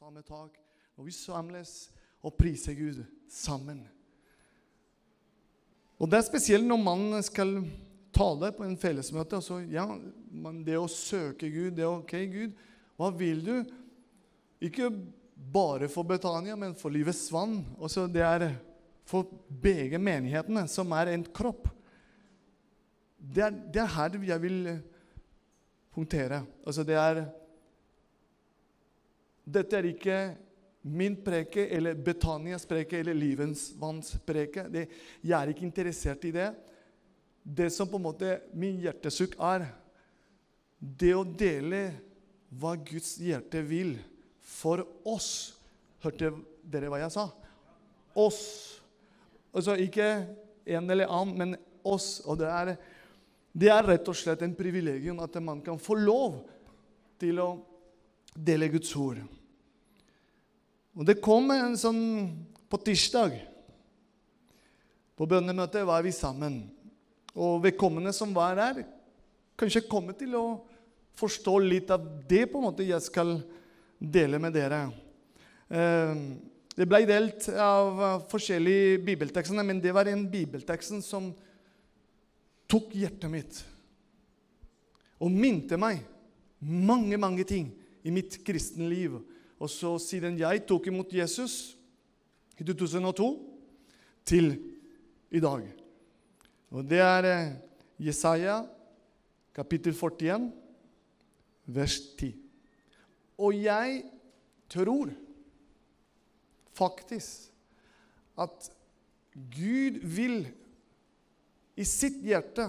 samme tak, når vi samles og priser Gud sammen. Og Det er spesielt når man skal tale på en fellesmøte. Altså, ja, det å søke Gud, det er OK, Gud, hva vil du? Ikke bare for Betania, men for Livets vann. Også det er for begge menighetene, som er en kropp. Det er, det er her jeg vil punktere. Altså, det er Dette er ikke min preke eller Betanias preke eller Livens vanns preke. Det, jeg er ikke interessert i det. Det som på en måte min hjertesukk er, det å dele hva Guds hjerte vil for oss. Hørte dere hva jeg sa? Oss. Altså ikke en eller annen, men oss. Og det er, det er rett og slett en privilegium at man kan få lov til å dele Guds ord. Og det kom en sånn på tirsdag. På bønnemøtet var vi sammen. Og vedkommende som var der, kanskje kommer til å forstå litt av det på en måte jeg skal dele med dere. Eh, det ble delt av forskjellige bibeltekster, men det var en bibeltekst som tok hjertet mitt og minte meg mange, mange ting i mitt kristne liv. Og så siden jeg tok imot Jesus i 2002, til i dag. Og det er eh, Jesaja kapittel 41, vers 10. Og jeg tror faktisk at Gud vil i sitt hjerte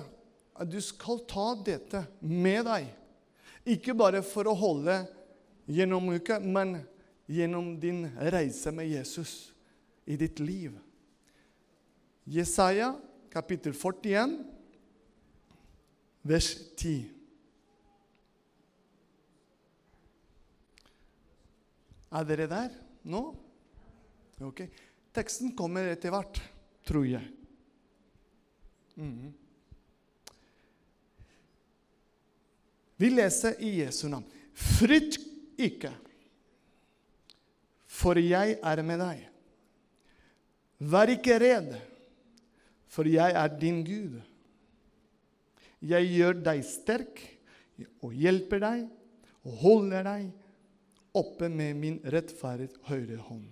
at du skal ta dette med deg. Ikke bare for å holde gjennom uka, men gjennom din reise med Jesus i ditt liv. Jesaja kapittel 41, vers 10. Er dere der nå? Ok. Teksten kommer etter hvert, tror jeg. Mm. Vi leser i Jesu navn. Frykt ikke, for jeg er med deg. Vær ikke redd, for jeg er din Gud. Jeg gjør deg sterk og hjelper deg og holder deg oppe med min rettferdige høyre hånd.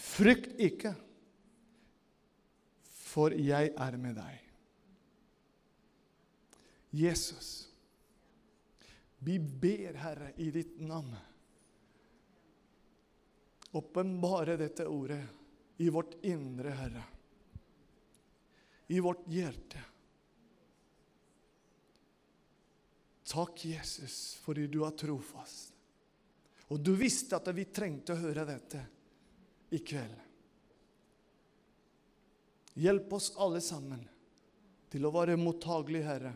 Frykt ikke, for jeg er med deg. Jesus, vi ber, Herre, i ditt navn. Åpenbare dette ordet i vårt indre, Herre. I vårt hjerte. Takk, Jesus, fordi du er trofast. Og du visste at vi trengte å høre dette i kveld. Hjelp oss alle sammen til å være mottagelige, Herre,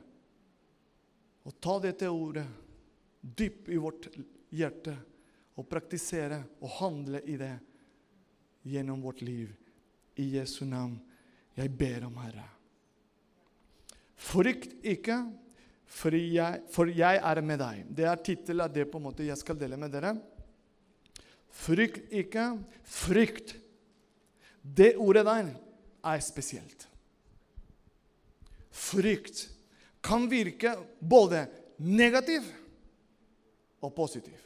og ta dette ordet dypt i vårt hjerte og praktisere og handle i det gjennom vårt liv. I Jesu navn jeg ber om, Herre. Frykt ikke, for jeg, for jeg er med deg. Det er tittelen av det på en måte jeg skal dele med dere. Frykt ikke. Frykt. Det ordet der er spesielt. Frykt kan virke både negativ og positiv.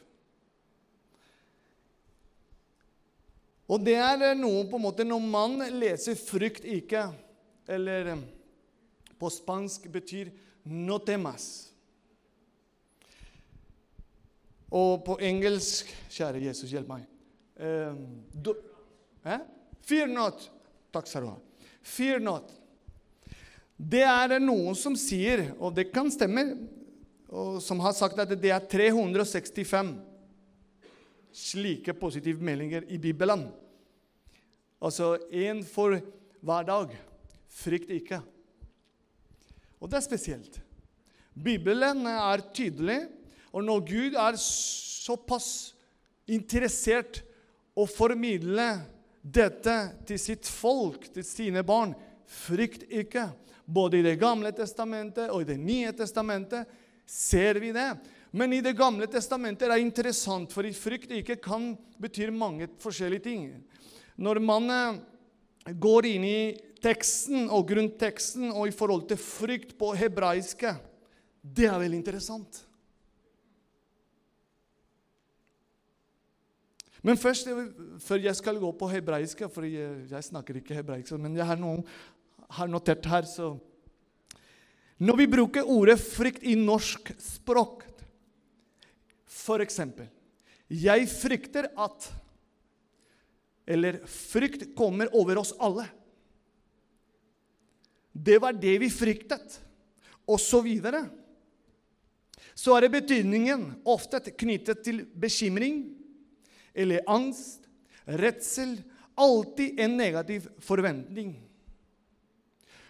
Og det er noe på en måte Når man leser 'frykt ikke', eller eh, på spansk betyr 'no temas'. Og på engelsk Kjære Jesus, hjelp meg. Eh, do, eh? Fear not. Takk skal du ha. Fear not. Det er noen som sier, og det kan stemme, som har sagt at det er 365 slike positive meldinger i Bibelen. Altså én for hver dag. Frykt ikke. Og det er spesielt. Bibelen er tydelig, og når Gud er såpass interessert å formidle dette til sitt folk, til sine barn Frykt ikke. Både i Det gamle testamentet og i Det nye testamentet ser vi det. Men i Det gamle testamentet er det interessant, for i frykt ikke kan betyr mange forskjellige ting. Når man eh, går inn i teksten og grunnteksten og i forhold til frykt på hebraiske, det er veldig interessant. Men først, før jeg skal gå på hebraiske, for jeg, jeg snakker ikke hebraisk, men jeg har, noen, har notert her så Når vi bruker ordet frykt i norsk språk, eksempel Jeg frykter at Eller frykt kommer over oss alle. Det var det vi fryktet, og så videre. Så er det betydningen ofte knyttet til bekymring eller angst, redsel, alltid en negativ forventning.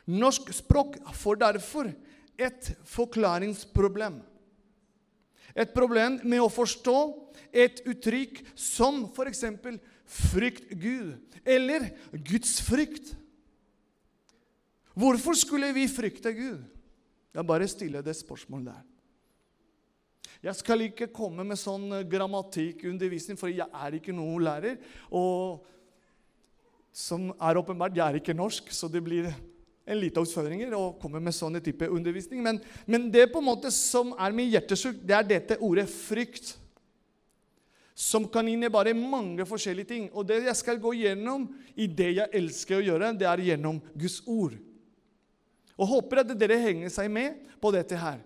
Norsk språk får derfor et forklaringsproblem. Et problem med å forstå et uttrykk som f.eks. frykt Gud eller Guds frykt. Hvorfor skulle vi frykte Gud? Jeg bare stiller det spørsmålet der. Jeg skal ikke komme med sånn eh, grammatikkundervisning, for jeg er ikke noen lærer. Og som er åpenbart, jeg er ikke norsk, så det blir en liten utfordring å komme med sånne type undervisning. Men, men, det på en måte som er min hjertesukk, det er dette ordet frykt. Som kan innebære mange forskjellige ting. Og det jeg skal gå gjennom i det jeg elsker å gjøre, det er gjennom Guds ord. Og håper at dere henger seg med på dette her.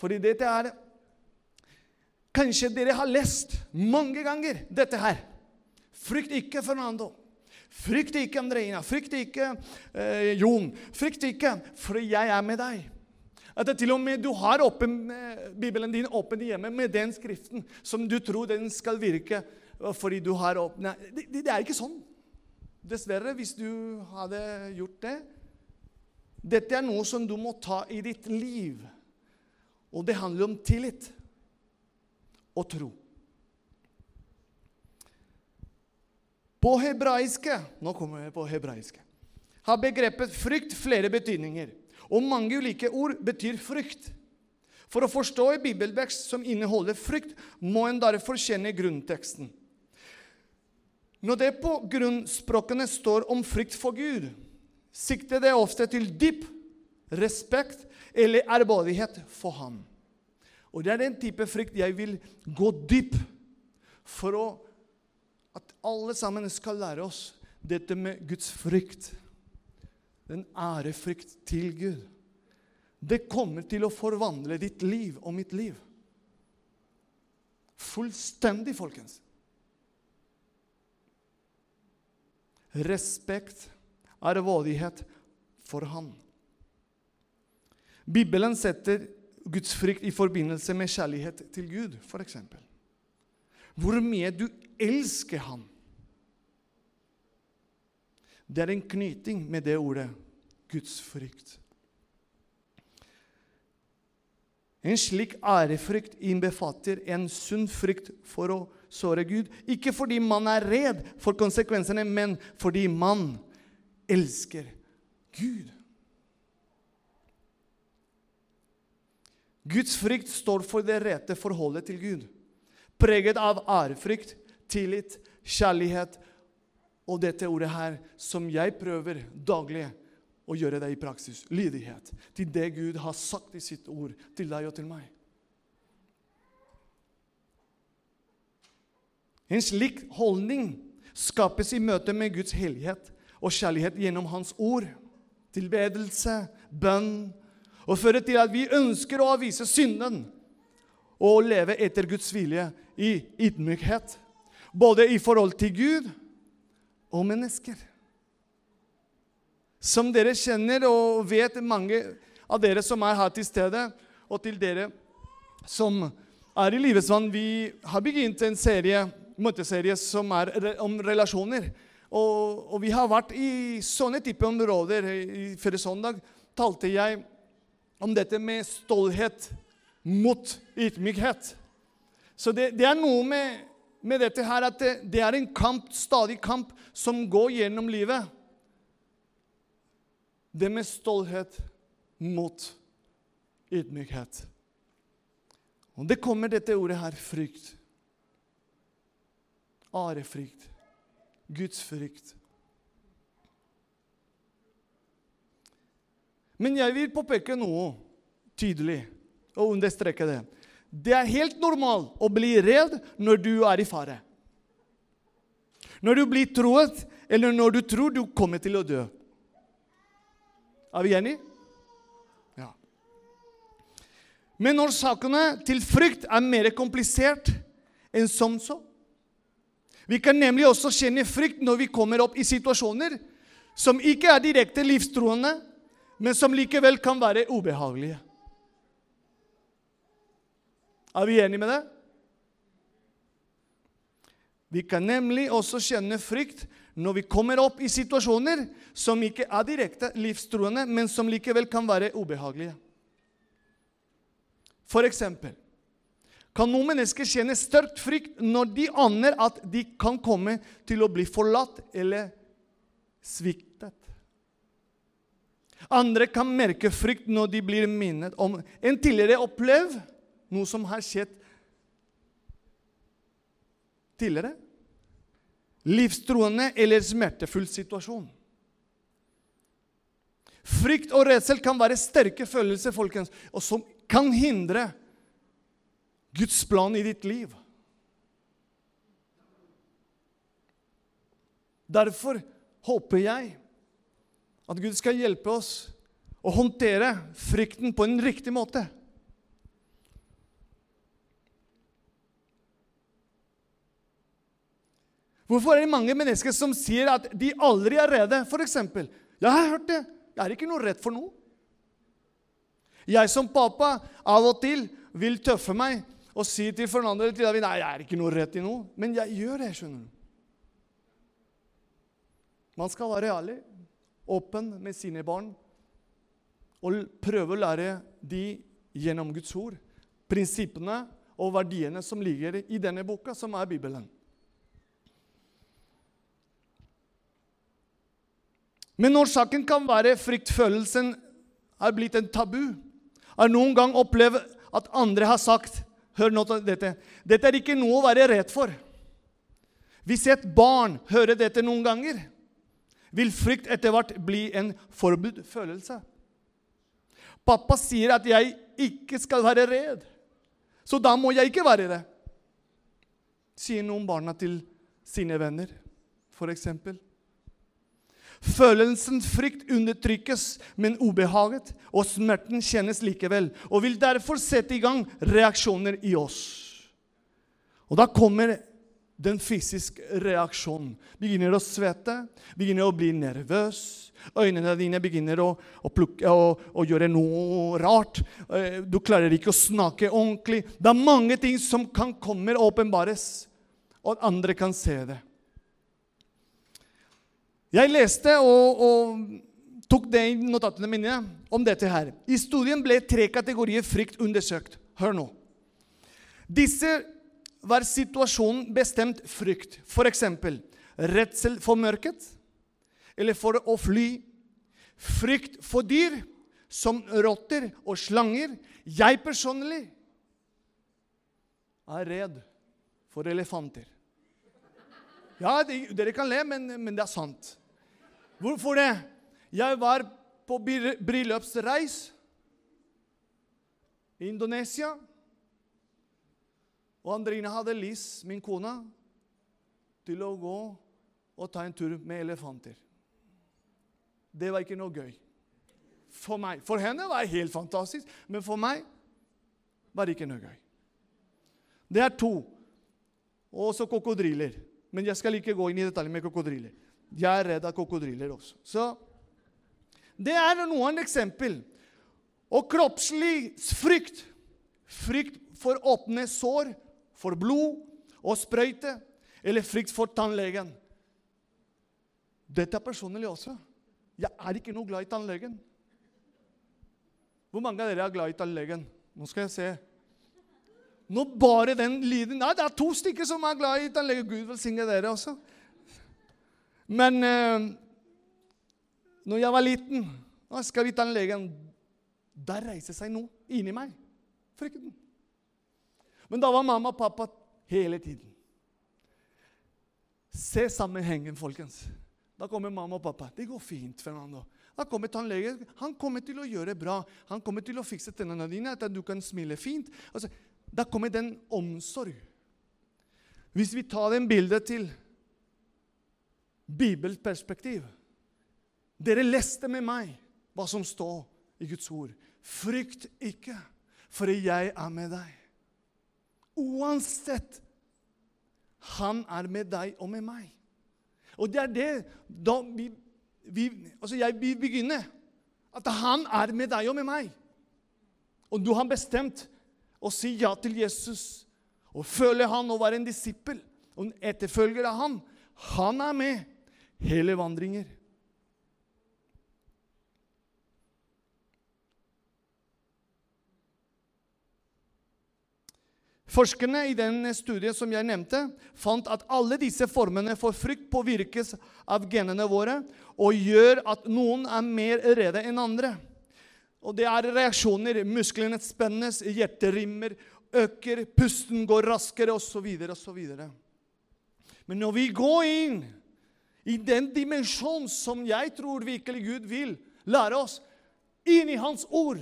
Fordi dette er Kanskje dere har lest mange ganger dette her. Frykt ikke, Fernando. Frykt ikke, Andreina. Frykt ikke, eh, Jon. Frykt ikke, for jeg er med deg. At det til og med du har åpen, eh, Bibelen din åpen hjemme med den skriften som du tror den skal virke fordi du har åpne det, det, er ikke sånn. Dessverre, hvis du hadde gjort det. Dette er noe som du må ta i ditt liv. Og det handler om tillit og tro. På hebraiske nå kommer jeg på hebraiske, har begrepet frykt flere betydninger. Og mange ulike ord betyr frykt. For å forstå en bibelvekst som inneholder frykt, må en derfor kjenne grunnteksten. Når det på grunnspråkene står om frykt for Gud, sikter det ofte til dyp respekt eller ærbødighet for Ham. Og det er den type frykt jeg vil gå dyp for å, at alle sammen skal lære oss dette med Guds frykt. Den ærefrykt til Gud. Det kommer til å forvandle ditt liv og mitt liv. Fullstendig, folkens. Respekt, ærbødighet for Han. Bibelen setter Guds frykt i forbindelse med kjærlighet til Gud, f.eks. Hvor mye du elsker ham. Det er en knyting med det ordet Guds frykt. En slik ærefrykt innbefatter en sunn frykt for å såre Gud. Ikke fordi man er redd for konsekvensene, men fordi man elsker Gud. Guds frykt står for det rette forholdet til Gud. Preget av ærefrykt, tillit, kjærlighet og dette ordet her, som jeg prøver daglig å gjøre det i praksis. Lydighet til det Gud har sagt i sitt ord til deg og til meg. En slik holdning skapes i møte med Guds hellighet og kjærlighet gjennom Hans ord. Tilbedelse, bønn, og fører til at vi ønsker å avvise synden og leve etter Guds vilje i ydmykhet. Både i forhold til Gud og mennesker. Som dere kjenner og vet, mange av dere som er her til stede, og til dere som er i Livets vann, vi har begynt en serie, møteserie som er om relasjoner. Og, og vi har vært i sånne type områder. I Forrige søndag talte jeg om dette med stolthet mot ydmykhet. Så det, det, er noe med, med dette her at det, det, er en kamp, stadig kamp som går gjennom livet. Det med stolthet mot ydmykhet. Og det kommer dette ordet her frykt. Arefrykt. Guds frykt. Men jeg vil påpeke noe tydelig og understreke det. Det er helt normalt å bli redd når du er i fare. Når du blir troet, eller når du tror du kommer til å dø. Er vi enige? Ja. Men når sakene til frykt er mer komplisert enn som så. Vi kan nemlig også kjenne frykt når vi kommer opp i situasjoner som ikke er direkte livstruende, men som likevel kan være ubehagelige. Er vi enige med det? Vi kan nemlig også kjenne frykt når vi kommer opp i situasjoner som ikke er direkte livstruende, men som likevel kan være ubehagelige. For eksempel kan noen mennesker kjenne størst frykt når de aner at de kan komme til å bli forlatt eller sviktet. Andre kan merke frykt når de blir minnet om en tidligere opplevd noe som har skjedd tidligere. Livstruende eller smertefull situasjon. Frykt og redsel kan være sterke følelser folkens, og som kan hindre Guds plan i ditt liv. Derfor håper jeg at Gud skal hjelpe oss å håndtere frykten på en riktig måte. Hvorfor er det mange mennesker som sier at de aldri er redde? Eksempel, jeg har hørt det. Jeg er ikke noe redd for noe. Jeg som pappa av og til vil tøffe meg og si til Fernando til David nei, jeg er ikke noe redd i noe. Men jeg gjør det, skjønner du. Man skal være ærlig, åpen med sine barn og prøve å lære de gjennom Guds ord prinsippene og verdiene som ligger i denne boka, som er Bibelen. Men årsaken kan være fryktfølelsen er blitt en tabu. Har noen gang opplevd at andre har sagt Hør nå til dette. Dette er ikke noe å være redd for. Hvis et barn hører dette noen ganger, vil frykt etter hvert bli en forbudt følelse. Pappa sier at jeg ikke skal være redd, så da må jeg ikke være det, sier noen barna til sine venner, f.eks. Følelsen frykt undertrykkes, men ubehaget og smerten kjennes likevel, og vil derfor sette i gang reaksjoner i oss. Og da kommer den fysiske reaksjonen. Begynner å svette, begynner å bli nervøs. Øynene dine begynner å, å, plukke, å, å, gjøre noe rart. Eh, du klarer ikke å snakke ordentlig. Det er mange ting som kan komme åpenbares, og andre kan se det. Jeg leste og, og tok det i notatene mine om dette her. I studien ble tre kategorier frykt undersøkt. Hør nå. Disse var situasjonen bestemt frykt. F.eks. redsel for mørket eller for å fly. Frykt for dyr som rotter og slanger. Jeg personlig er redd for elefanter. Ja, dere kan le, men, men det er sant. Hvorfor det? Jeg var på bryllupsreis i Indonesia. Og Andrine hadde lyst, min kone, til å gå og ta en tur med elefanter. Det var ikke noe gøy. For meg. For henne var det helt fantastisk, men for meg var det ikke noe gøy. Det er to. Og også krokodiller. Men jeg skal ikke gå inn i detalj med krokodiller. Jeg er redd av krokodiller også. Så det er noen eksempel. Og kroppslig frykt. Frykt for åpne sår, for blod og sprøyte, eller frykt for tannlegen. Dette er personlig også. Jeg er ikke noe glad i tannlegen. Hvor mange av dere er glad i tannlegen? Nå skal jeg se. Nå bare den lyden Nei, det er to stykker som er glad i tannlegen. Gud velsigne dere også. Men eh, når jeg var liten og skal vi ta en legen, Der reiser seg noe inni meg. Frykten. Men da var mamma og pappa hele tiden. Se sammenhengen, folkens. Da kommer mamma og pappa. Det går fint, Fernando. Da kommer tannlegen. Han kommer til å gjøre det bra. Han kommer til å fikse tennene dine, at du kan smile fint. Altså, da kommer den omsorg. Hvis vi tar den bildet til bibelperspektiv Dere leste med meg hva som står i Guds ord. Frykt ikke, for jeg er med deg. Uansett. Han er med deg og med meg. Og det er det da vi, vi, altså jeg vil begynne. At han er med deg og med meg. Og du har bestemt å si ja til Jesus og følge han og være en disippel og en etterfølger av han. Han er med hele vandringer. Forskerne i den studien som jeg nevnte, fant at alle disse formene for frykt påvirkes av genene våre og gjør at noen er mer redde enn andre. Og Det er reaksjoner. Musklene spennes, hjertet rimmer, øker, pusten går raskere osv. osv. Men når vi går inn i den dimensjonen som jeg tror virkelig Gud vil lære oss, inn i Hans ord,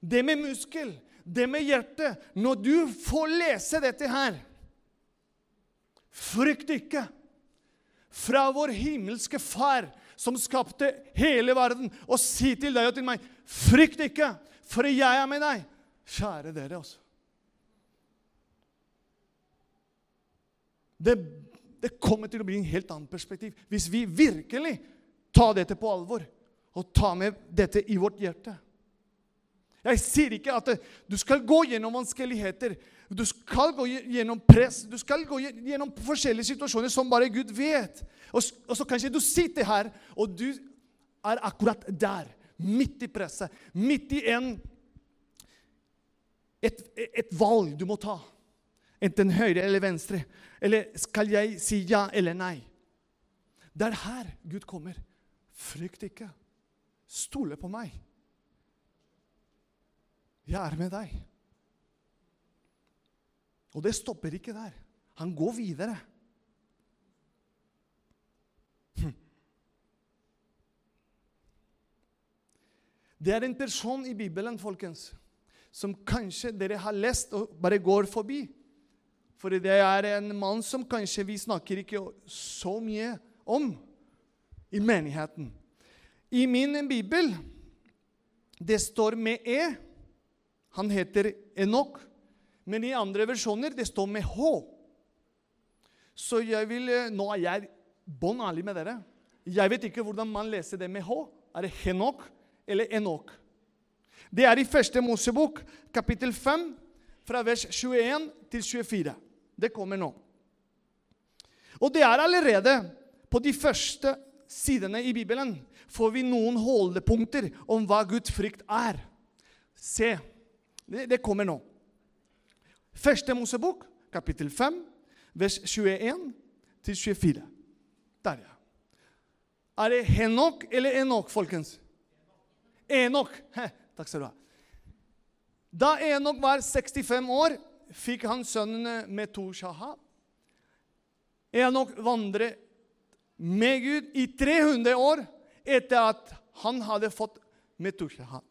det med muskel, det med hjerte. Når du får lese dette her Frykt ikke. Fra vår himmelske Far, som skapte hele verden, og si til deg og til meg Frykt ikke, for jeg er med deg. Kjære dere, altså. Det, det kommer til å bli en helt annet perspektiv hvis vi virkelig tar dette på alvor og tar med dette i vårt hjerte. Jeg sier ikke at du skal gå gjennom vanskeligheter. Du skal gå gjennom press. Du skal gå gjennom forskjellige situasjoner som bare Gud vet. Og, så kanskje du sitter her, og du er akkurat der. Midt i presset. Midt i en, et, et valg du må ta. Enten høyre eller venstre. Eller skal jeg si ja eller nei? Det er her Gud kommer. Frykt ikke. Stole på meg. 'Jeg er med deg'. Og det stopper ikke der. Han går videre. Hm. Det er en person i Bibelen folkens, som kanskje dere har lest og bare går forbi. For det er en mann som kanskje vi snakker ikke så mye om i menigheten. I min bibel det står med E. Han heter Enok, men i andre versjoner det står med H. Så jeg vil, eh, Nå er jeg bånn ærlig med dere. Jeg vet ikke hvordan man leser det med H. Er det Henok eller Enok? Det er i første Mosebok, kapittel 5, fra vers 21 til 24. Det kommer nå. Og det er allerede på de første sidene i Bibelen får vi noen holdepunkter om hva Guds frykt er. Se, det, det kommer nå. Første Mosebok, kapittel 5, vers 21 til 24. Der, ja. Er det Henok eller Enok, folkens? Enok. Takk skal du ha. Da Enok var 65 år, fikk han sønnen Metushaha. Enok vandret med Gud i 300 år etter at han hadde fått Metushaha.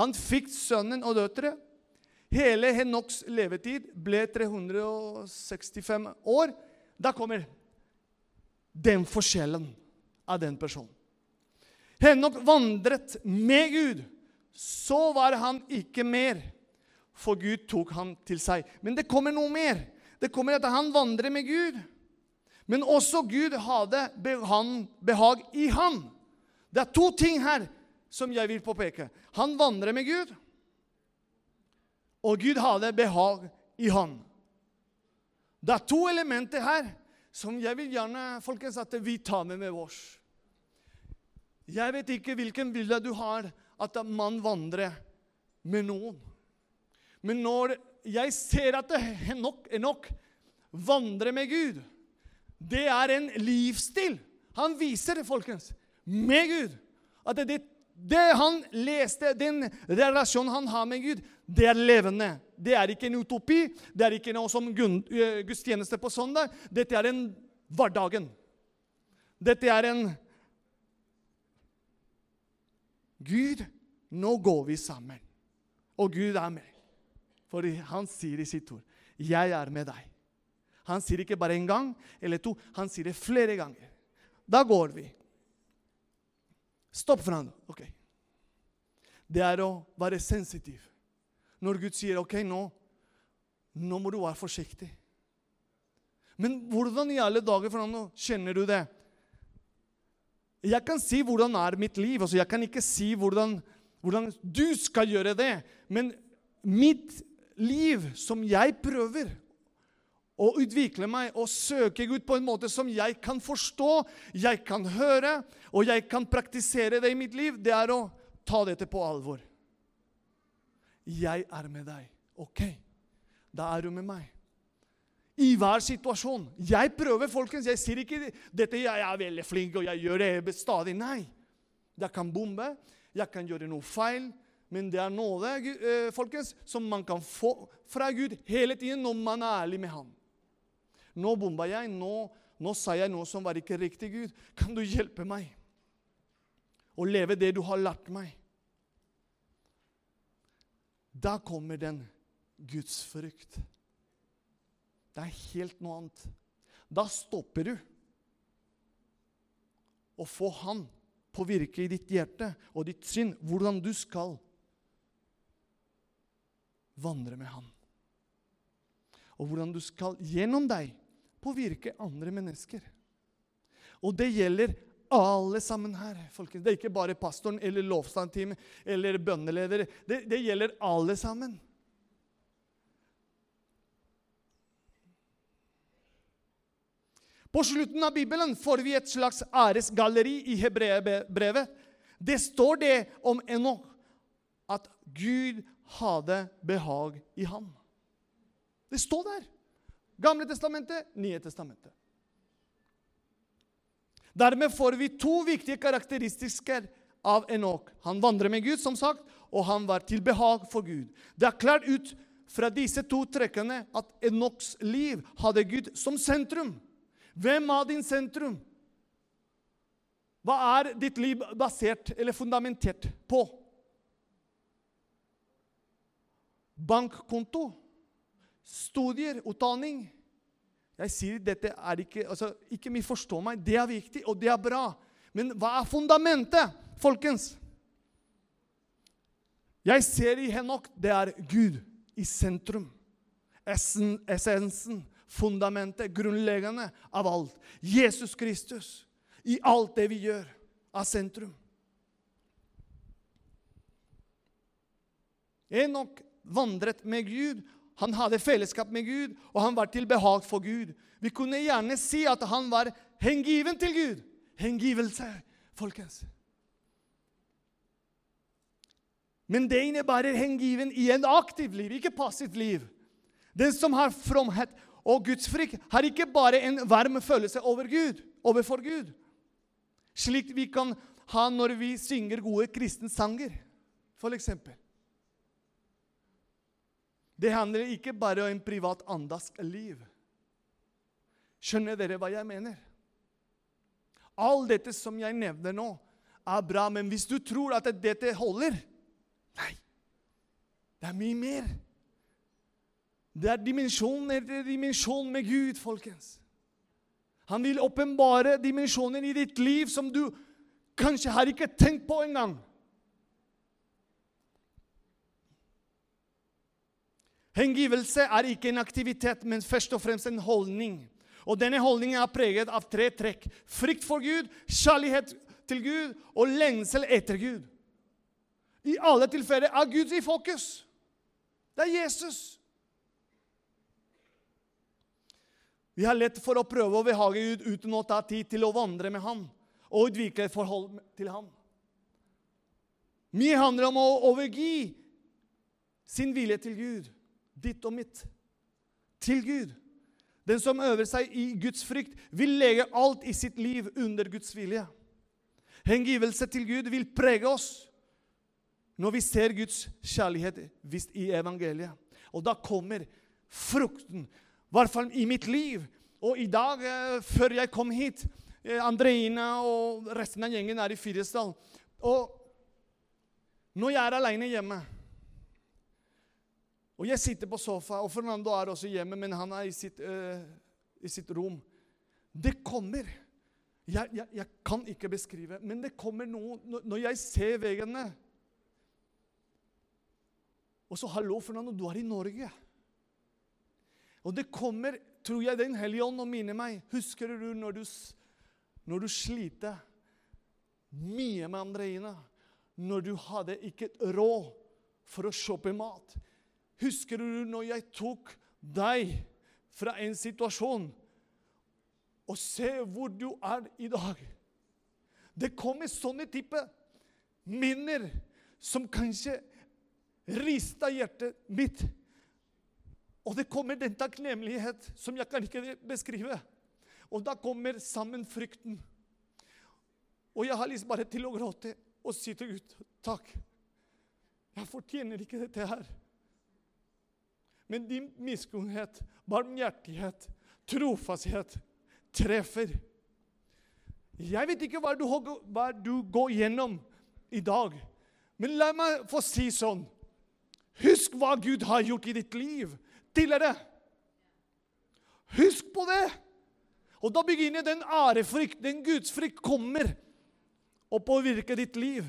Han fikk sønnen og døtre. Hele Henoks levetid ble 365 år. Da kommer den forskjellen av den personen. Henok vandret med Gud. Så var han ikke mer, for Gud tok han til seg. Men det kommer noe mer. Det kommer at han vandrer med Gud. Men også Gud hadde behag i han. Det er to ting her som jeg vil påpeke. Han vandrer med Gud, og Gud hadde behag i han. Det er to elementer her som jeg vil gjerne folkens, at vi tar med med oss. Jeg vet ikke hvilken bilde du har at man vandrer med noen. Men når jeg ser at Henok, Enok vandrer med Gud, det er en livsstil. Han viser det, folkens, med Gud. At det det han leste, den relasjonen han har med Gud, det er levende. Det er ikke en utopi. Det er ikke noe som eh, gudstjeneste på søndag. Dette er en hverdagen. Dette er en Gud, nå går vi sammen. Og Gud er med. For han sier i sitt ord, 'Jeg er med deg'. Han sier ikke bare én gang eller to, han sier det flere ganger. Da går vi. Stopp for han. Ok. Det er å være sensitiv. Når Gud sier 'OK, nå, nå må du være forsiktig'. Men hvordan i alle dager for han, kjenner du det? Jeg kan si hvordan er mitt liv. Altså, jeg kan ikke si hvordan, hvordan du skal gjøre det. Men mitt liv, som jeg prøver å utvikle meg og søke Gud på en måte som jeg kan forstå, jeg kan høre, og jeg kan praktisere det i mitt liv, det er å ta dette på alvor. Jeg er med deg. OK, da er du med meg. I hver situasjon. Jeg prøver, folkens. Jeg sier ikke dette jeg er veldig flink og jeg gjør det stadig. Nei. Jeg kan bombe, jeg kan gjøre noe feil, men det er nåde eh, folkens, som man kan få fra Gud hele tiden når man er ærlig med ham. Nå bomba jeg, nå, nå sa jeg noe som var ikke riktig, Gud. Kan du hjelpe meg å leve det du har lært meg? Da kommer den Guds frykt. Det er helt noe annet. Da stopper du å få Han på virke i ditt hjerte og ditt sinn hvordan du skal vandre med Han. Og hvordan du skal gjennom deg påvirke andre mennesker. Og det gjelder alle sammen her. folkens. Det er ikke bare pastoren eller lovstandteamet eller bønneledere. Det, det gjelder alle sammen. På slutten av Bibelen får vi et slags æresgalleri i hebreerbrevet. Det står det om Enok at Gud hadde behag i ham. Det står der. Gamle testamentet, Nye testamentet. Dermed får vi to viktige karakteristikker av Enok. Han vandrer med Gud, som sagt, og han var til behag for Gud. Det er klart ut fra disse to trekkene at Enoks liv hadde Gud som sentrum. Hvem av din sentrum? Hva er ditt liv basert eller fundamentert på? Bankkonto? Studier? Utdanning? Jeg sier dette er ikke altså, Ikke misforstå meg, det er viktig, og det er bra. Men hva er fundamentet, folkens? Jeg ser i Henok det er Gud i sentrum. Essen, essensen, fundamentet, grunnleggende av alt. Jesus Kristus i alt det vi gjør, er sentrum. Enok vandret med Gud. Han hadde fellesskap med Gud, og han var til behag for Gud. Vi kunne gjerne si at han var hengiven til Gud. Hengivelse, folkens. Men det innebærer hengiven i en aktiv liv, ikke passivt liv. Den som har fromhet og gudsfrykt, har ikke bare en varm følelse over Gud, overfor Gud, slik vi kan ha når vi synger gode kristne sanger, f.eks. Det handler ikke bare om en privat liv. Skjønner dere hva jeg mener? All dette som jeg nevner nå, er bra, men hvis du tror at dette holder Nei. Det er mye mer. Det er dimensjon etter dimensjon med Gud, folkens. Han vil åpenbare dimensjoner i ditt liv som du kanskje har ikke tenkt på engang. Hengivelse er ikke en aktivitet, men først og fremst en holdning. Og Denne holdningen er preget av tre trekk. Frykt for Gud, kjærlighet til Gud og lengsel etter Gud. I alle tilfeller er Gud i fokus. Det er Jesus. Vi har lett for å prøve å behage Gud uten å ta tid til å vandre med ham og utvikle et forhold til ham. Mye handler om å overgi sin vilje til Gud, ditt og mitt, til Gud. Den som øver seg i Guds frykt, vil legge alt i sitt liv under Guds vilje. Hengivelse til Gud vil prege oss når vi ser Guds kjærlighet vist i evangeliet. Og da kommer frukten. I hvert fall i mitt liv. Og i dag, eh, før jeg kom hit eh, Andreina og resten av gjengen er i Fyresdal. Og når jeg er aleine hjemme og jeg sitter på sofa, og Fernando er også hjemme, men han er i sitt, uh, i sitt rom Det kommer jeg, jeg, jeg, kan ikke beskrive, men det kommer noe når jeg ser veggene Og så 'Hallo, Fernando, du er i Norge.' Og det kommer, tror jeg, Den hellige ånd og minner meg. Husker du når du, når du sliter mye med Andreina? Når du hadde ikke råd for å kjøpe mat? Husker du når jeg tok deg fra en situasjon og se hvor du er i dag? Det kommer sånne type minner som kanskje rista hjertet mitt. Og det kommer den takknemlighet som jeg kan ikke beskrive. Og da kommer sammen frykten. Og jeg har lyst bare til å gråte og si til Gud takk. Jeg fortjener ikke dette her. Men din miskunnhet, barmhjertighet, trofasthet treffer. Jeg vet ikke hva du, hva du går gjennom i dag, men la meg få si sånn Husk hva Gud har gjort i ditt liv tidligere. Husk på det! Og da begynner den ærefrykt, den gudsfrykt, kommer og påvirker ditt liv.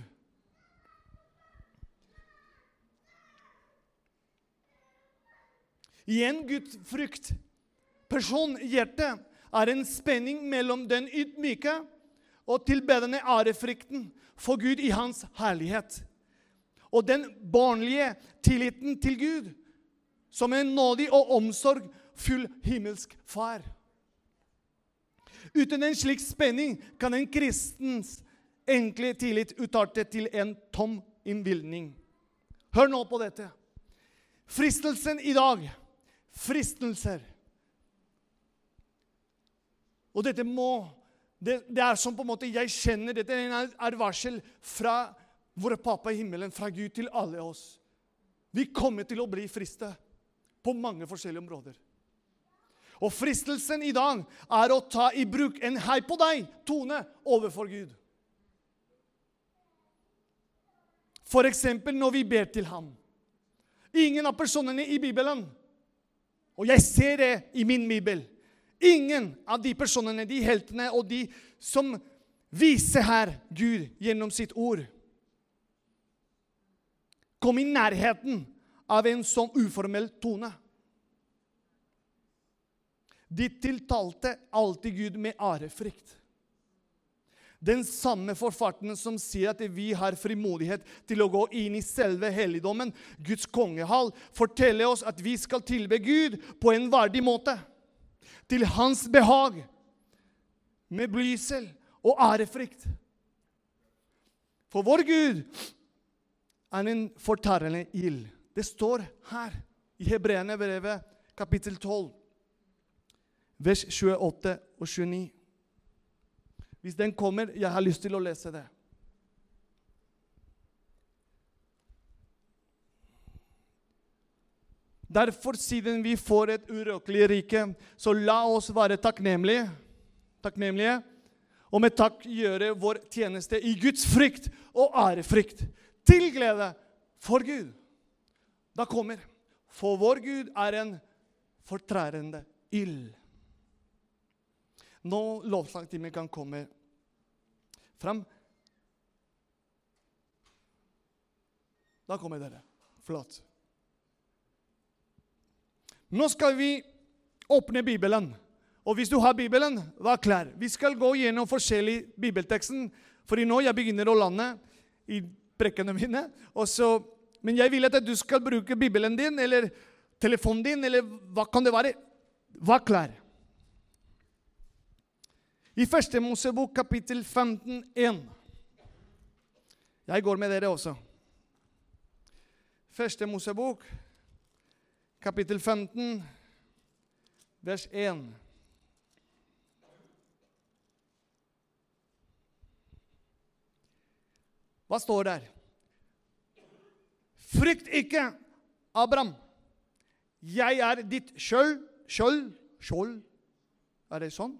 Igjen gudfrykt. Person, hjerte, er en spenning mellom den ydmyke og tilbedende ærefrykten for Gud i hans herlighet. Og den barnlige tilliten til Gud som en nådig og omsorgfull himmelsk far. Uten en slik spenning kan en kristens enkle tillit utarte til en tom innvilning. Hør nå på dette. Fristelsen i dag fristelser. Og dette må det, det, er som på en måte jeg kjenner Dette er varsel fra vår pappa i himmelen, fra Gud til alle oss. Vi kommer til å bli frista på mange forskjellige områder. Og fristelsen i dag er å ta i bruk en 'hei på deg'-tone overfor Gud. F.eks. når vi ber til ham. Ingen av personene i Bibelen og jeg ser det i min bibel. Ingen av de personene, de heltene og de som viser her Gud gjennom sitt ord, kom i nærheten av en sånn uformell tone. De tiltalte alltid Gud med ærefrykt. Den samme forfatteren som sier at vi har frimodighet til å gå inn i selve helligdommen, Guds kongehall, forteller oss at vi skal tilbe Gud på en verdig måte. Til hans behag. Med blysel og ærefrykt. For vår Gud er en fortærende ild. Det står her i Hebreerne brevet, kapittel 12, vers 28 og 29. Hvis den kommer Jeg har lyst til å lese det. Derfor, siden vi får et urøkelig rike, så la oss være takknemlige, takknemlige og med takk gjøre vår tjeneste i Guds frykt og ærefrykt, til glede for Gud. Da kommer For vår Gud er en fortrærende ild. Nå lovsangtimen kan komme fram. Da kommer dere. Flott. Nå skal vi åpne Bibelen. Og hvis du har Bibelen, vær klar. Vi skal gå gjennom forskjellig bibelteksten. For nå jeg begynner å lande i brekkene mine. Så, men jeg vil at du skal bruke Bibelen din eller telefonen din, eller hva kan det være. Vær klar. I første Mosebok kapittel 15, 1. Jeg går med dere også. Første Mosebok kapittel 15, vers 1. Hva står der? Frykt ikke, Abraham. Jeg er ditt skjold Skjold? Skjold? Er det sånn?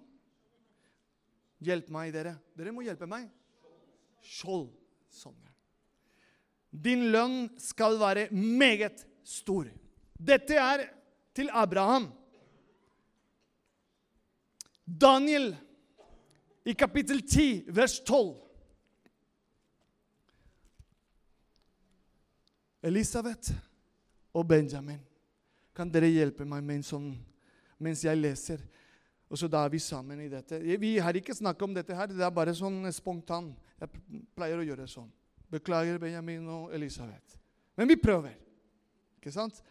Hjelp meg, dere. Dere må hjelpe meg. Skjold. Sånn. Din lønn skal være meget stor. Dette er til Abraham. Daniel i kapittel 10, vers 12. Elisabeth og Benjamin, kan dere hjelpe meg med en sånn mens jeg leser? Og så da er vi sammen i dette. Vi har ikke snakket om dette her, det er bare sånn spontan. Jeg pleier å gjøre sånn. Beklager, Benjamin og Elisabeth. Men vi prøver. Ikke sant?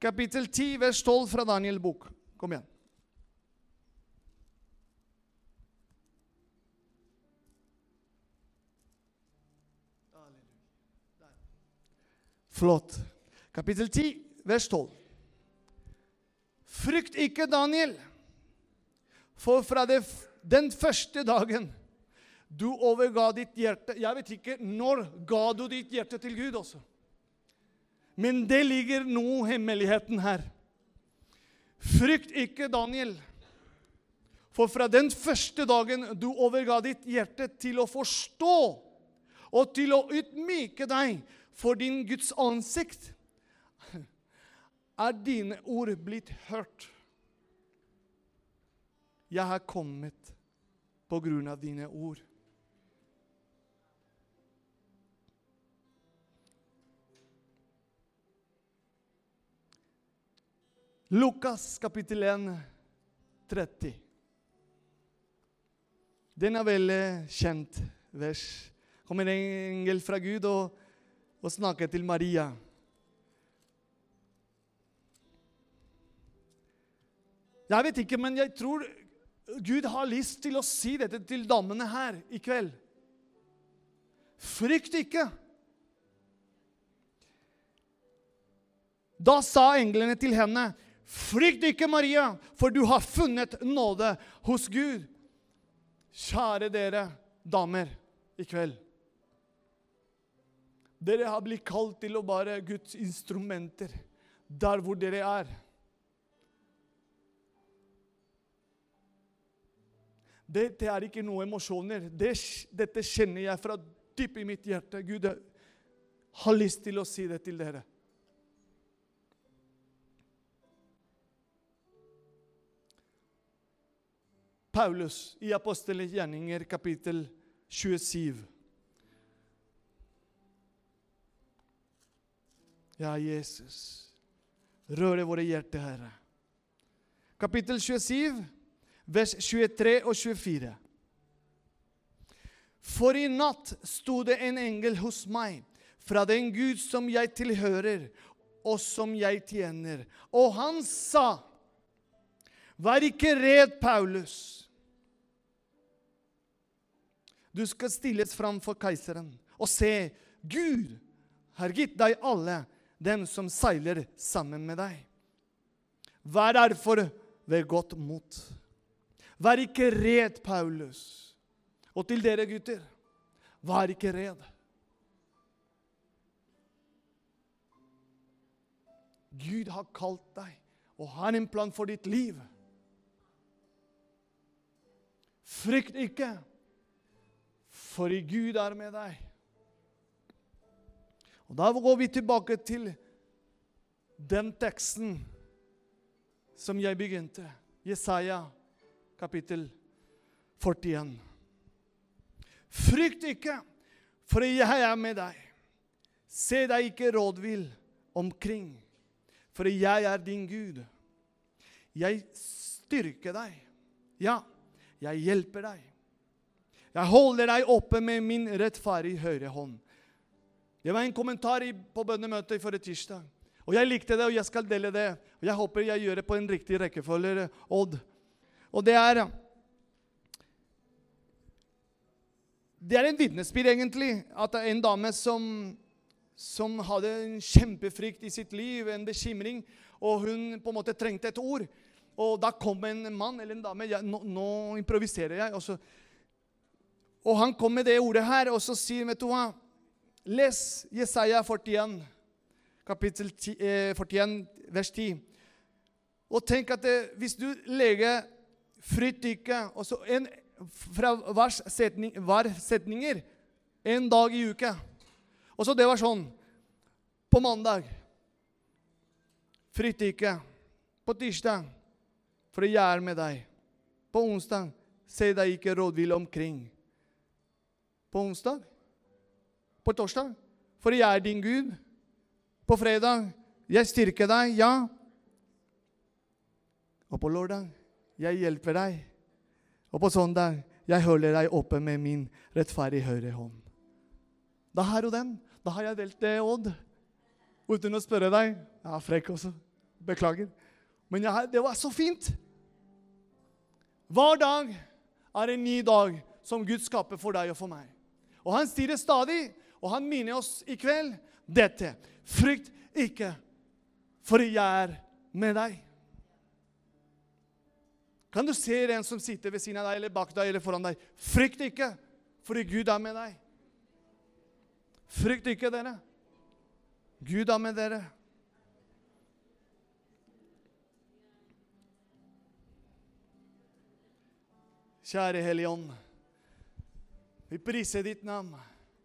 Kapittel 10, vers 12 fra Daniel bok. Kom igjen. Flott. Kapittel 10, vers 12. Frykt ikke, Daniel, for fra det, den første dagen du overga ditt hjerte Jeg vet ikke når ga du ditt hjerte til Gud også. Men det ligger noe hemmeligheten her. Frykt ikke, Daniel, for fra den første dagen du overga ditt hjerte til å forstå og til å utmyke deg for din Guds ansikt, er dine ord blitt hørt. Jeg har kommet på grunn av dine ord. Lukas kapittel 1, 30. Den er veldig kjent vers. Kommer en engel fra Gud og og snakker til Maria. Jeg vet ikke, men jeg tror Gud har lyst til å si dette til damene her i kveld. Frykt ikke. Da sa englene til henne, 'Frykt ikke, Maria, for du har funnet nåde hos Gud.' Kjære dere damer i kveld. Dere har blitt kalt til å være Guds instrumenter der hvor dere er. Dette er ikke noe emosjoner. Det, dette kjenner jeg fra dypt i mitt hjerte. Gud har lyst til å si det til dere. Paulus i Apostelens gjerninger, kapittel 27. Ja, Jesus. Røre våre hjerter, Herre. Kapittel 27, vers 23 og 24. For i natt sto det en engel hos meg, fra den Gud som jeg tilhører, og som jeg tjener. Og han sa, Vær ikke redd, Paulus. Du skal stilles fram for keiseren. Og se, Gud har gitt deg alle dem som seiler sammen med deg. Vær derfor ved godt mot. Vær ikke redd, Paulus. Og til dere gutter, vær ikke redd. Gud har kalt deg og har en plan for ditt liv. Frykt ikke, for i Gud er med deg. Og Da går vi tilbake til den teksten som jeg begynte. Jesaja kapittel 41. Frykt ikke, for jeg er med deg. Se deg ikke rådvill omkring, for jeg er din Gud. Jeg styrker deg. Ja, jeg hjelper deg. Jeg holder deg oppe med min rettferdige høyre hånd. Det var en kommentar på bønnemøtet forrige tirsdag. Og Jeg likte det, og jeg skal dele det. Og Jeg håper jeg gjør det på en riktig rekkefølge. Odd. Og det er Det er en vitnesbyrd, egentlig, at det er en dame som, som hadde en kjempefrykt i sitt liv, en bekymring, og hun på en måte trengte et ord. Og da kom en mann eller en dame ja, nå, nå, improviserer jeg. Og, så, og han kom med det ordet her, og så sier vet du hva Les Jesaja 41, kapittel 10, eh, 41, vers 10. Og tenk at det, hvis du legger fritt ikke og så en, fra hver, setning, hver setninger en dag i uka Og så det var sånn På mandag Frykt ikke. På tirsdag for jeg er med deg. På onsdag se deg ikke rådvill omkring. På onsdag. På torsdag for jeg er din Gud. På fredag jeg styrker deg, ja. Og på lørdag jeg hjelper deg. Og på søndag jeg holder deg oppe med min rettferdige høyre hånd. Da har du den. Da har jeg delt det, Odd. Uten å spørre deg. Jeg er frekk også. Beklager. Men jeg, det var så fint. Hver dag er en ny dag som Gud skaper for deg og for meg. Og han sier stadig, og han minner oss i kveld dette. Frykt ikke, for jeg er med deg. Kan du se en som sitter ved siden av deg eller bak deg eller foran deg? Frykt ikke, fordi Gud er med deg. Frykt ikke, dere. Gud er med dere. Kjære Hellige Ånd. Vi priser ditt navn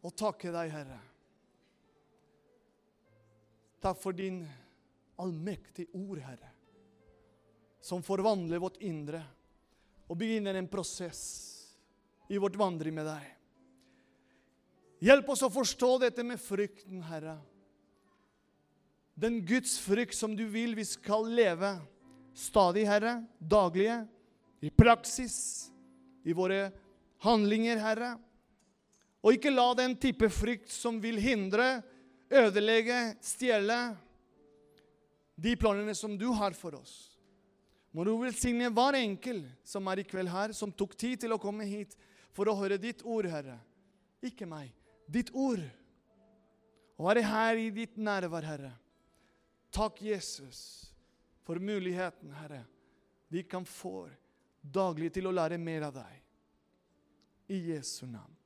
og takker deg, Herre. Takk for din allmektige ord, Herre, som forvandler vårt indre og begynner en prosess i vårt vandring med deg. Hjelp oss å forstå dette med frykten, Herre. Den Guds frykt som du vil vi skal leve stadig, Herre, daglige, i praksis, i våre handlinger, Herre. Og ikke la den type frykt som vil hindre, ødelegge, stjele de planene som du har for oss. Må du velsigne hver enkel som er i kveld her, som tok tid til å komme hit for å høre ditt ord, Herre. Ikke meg. Ditt ord. Og være her i ditt nærvær, Herre. Takk, Jesus, for muligheten, Herre, vi kan få daglig til å lære mer av deg. I Jesu navn.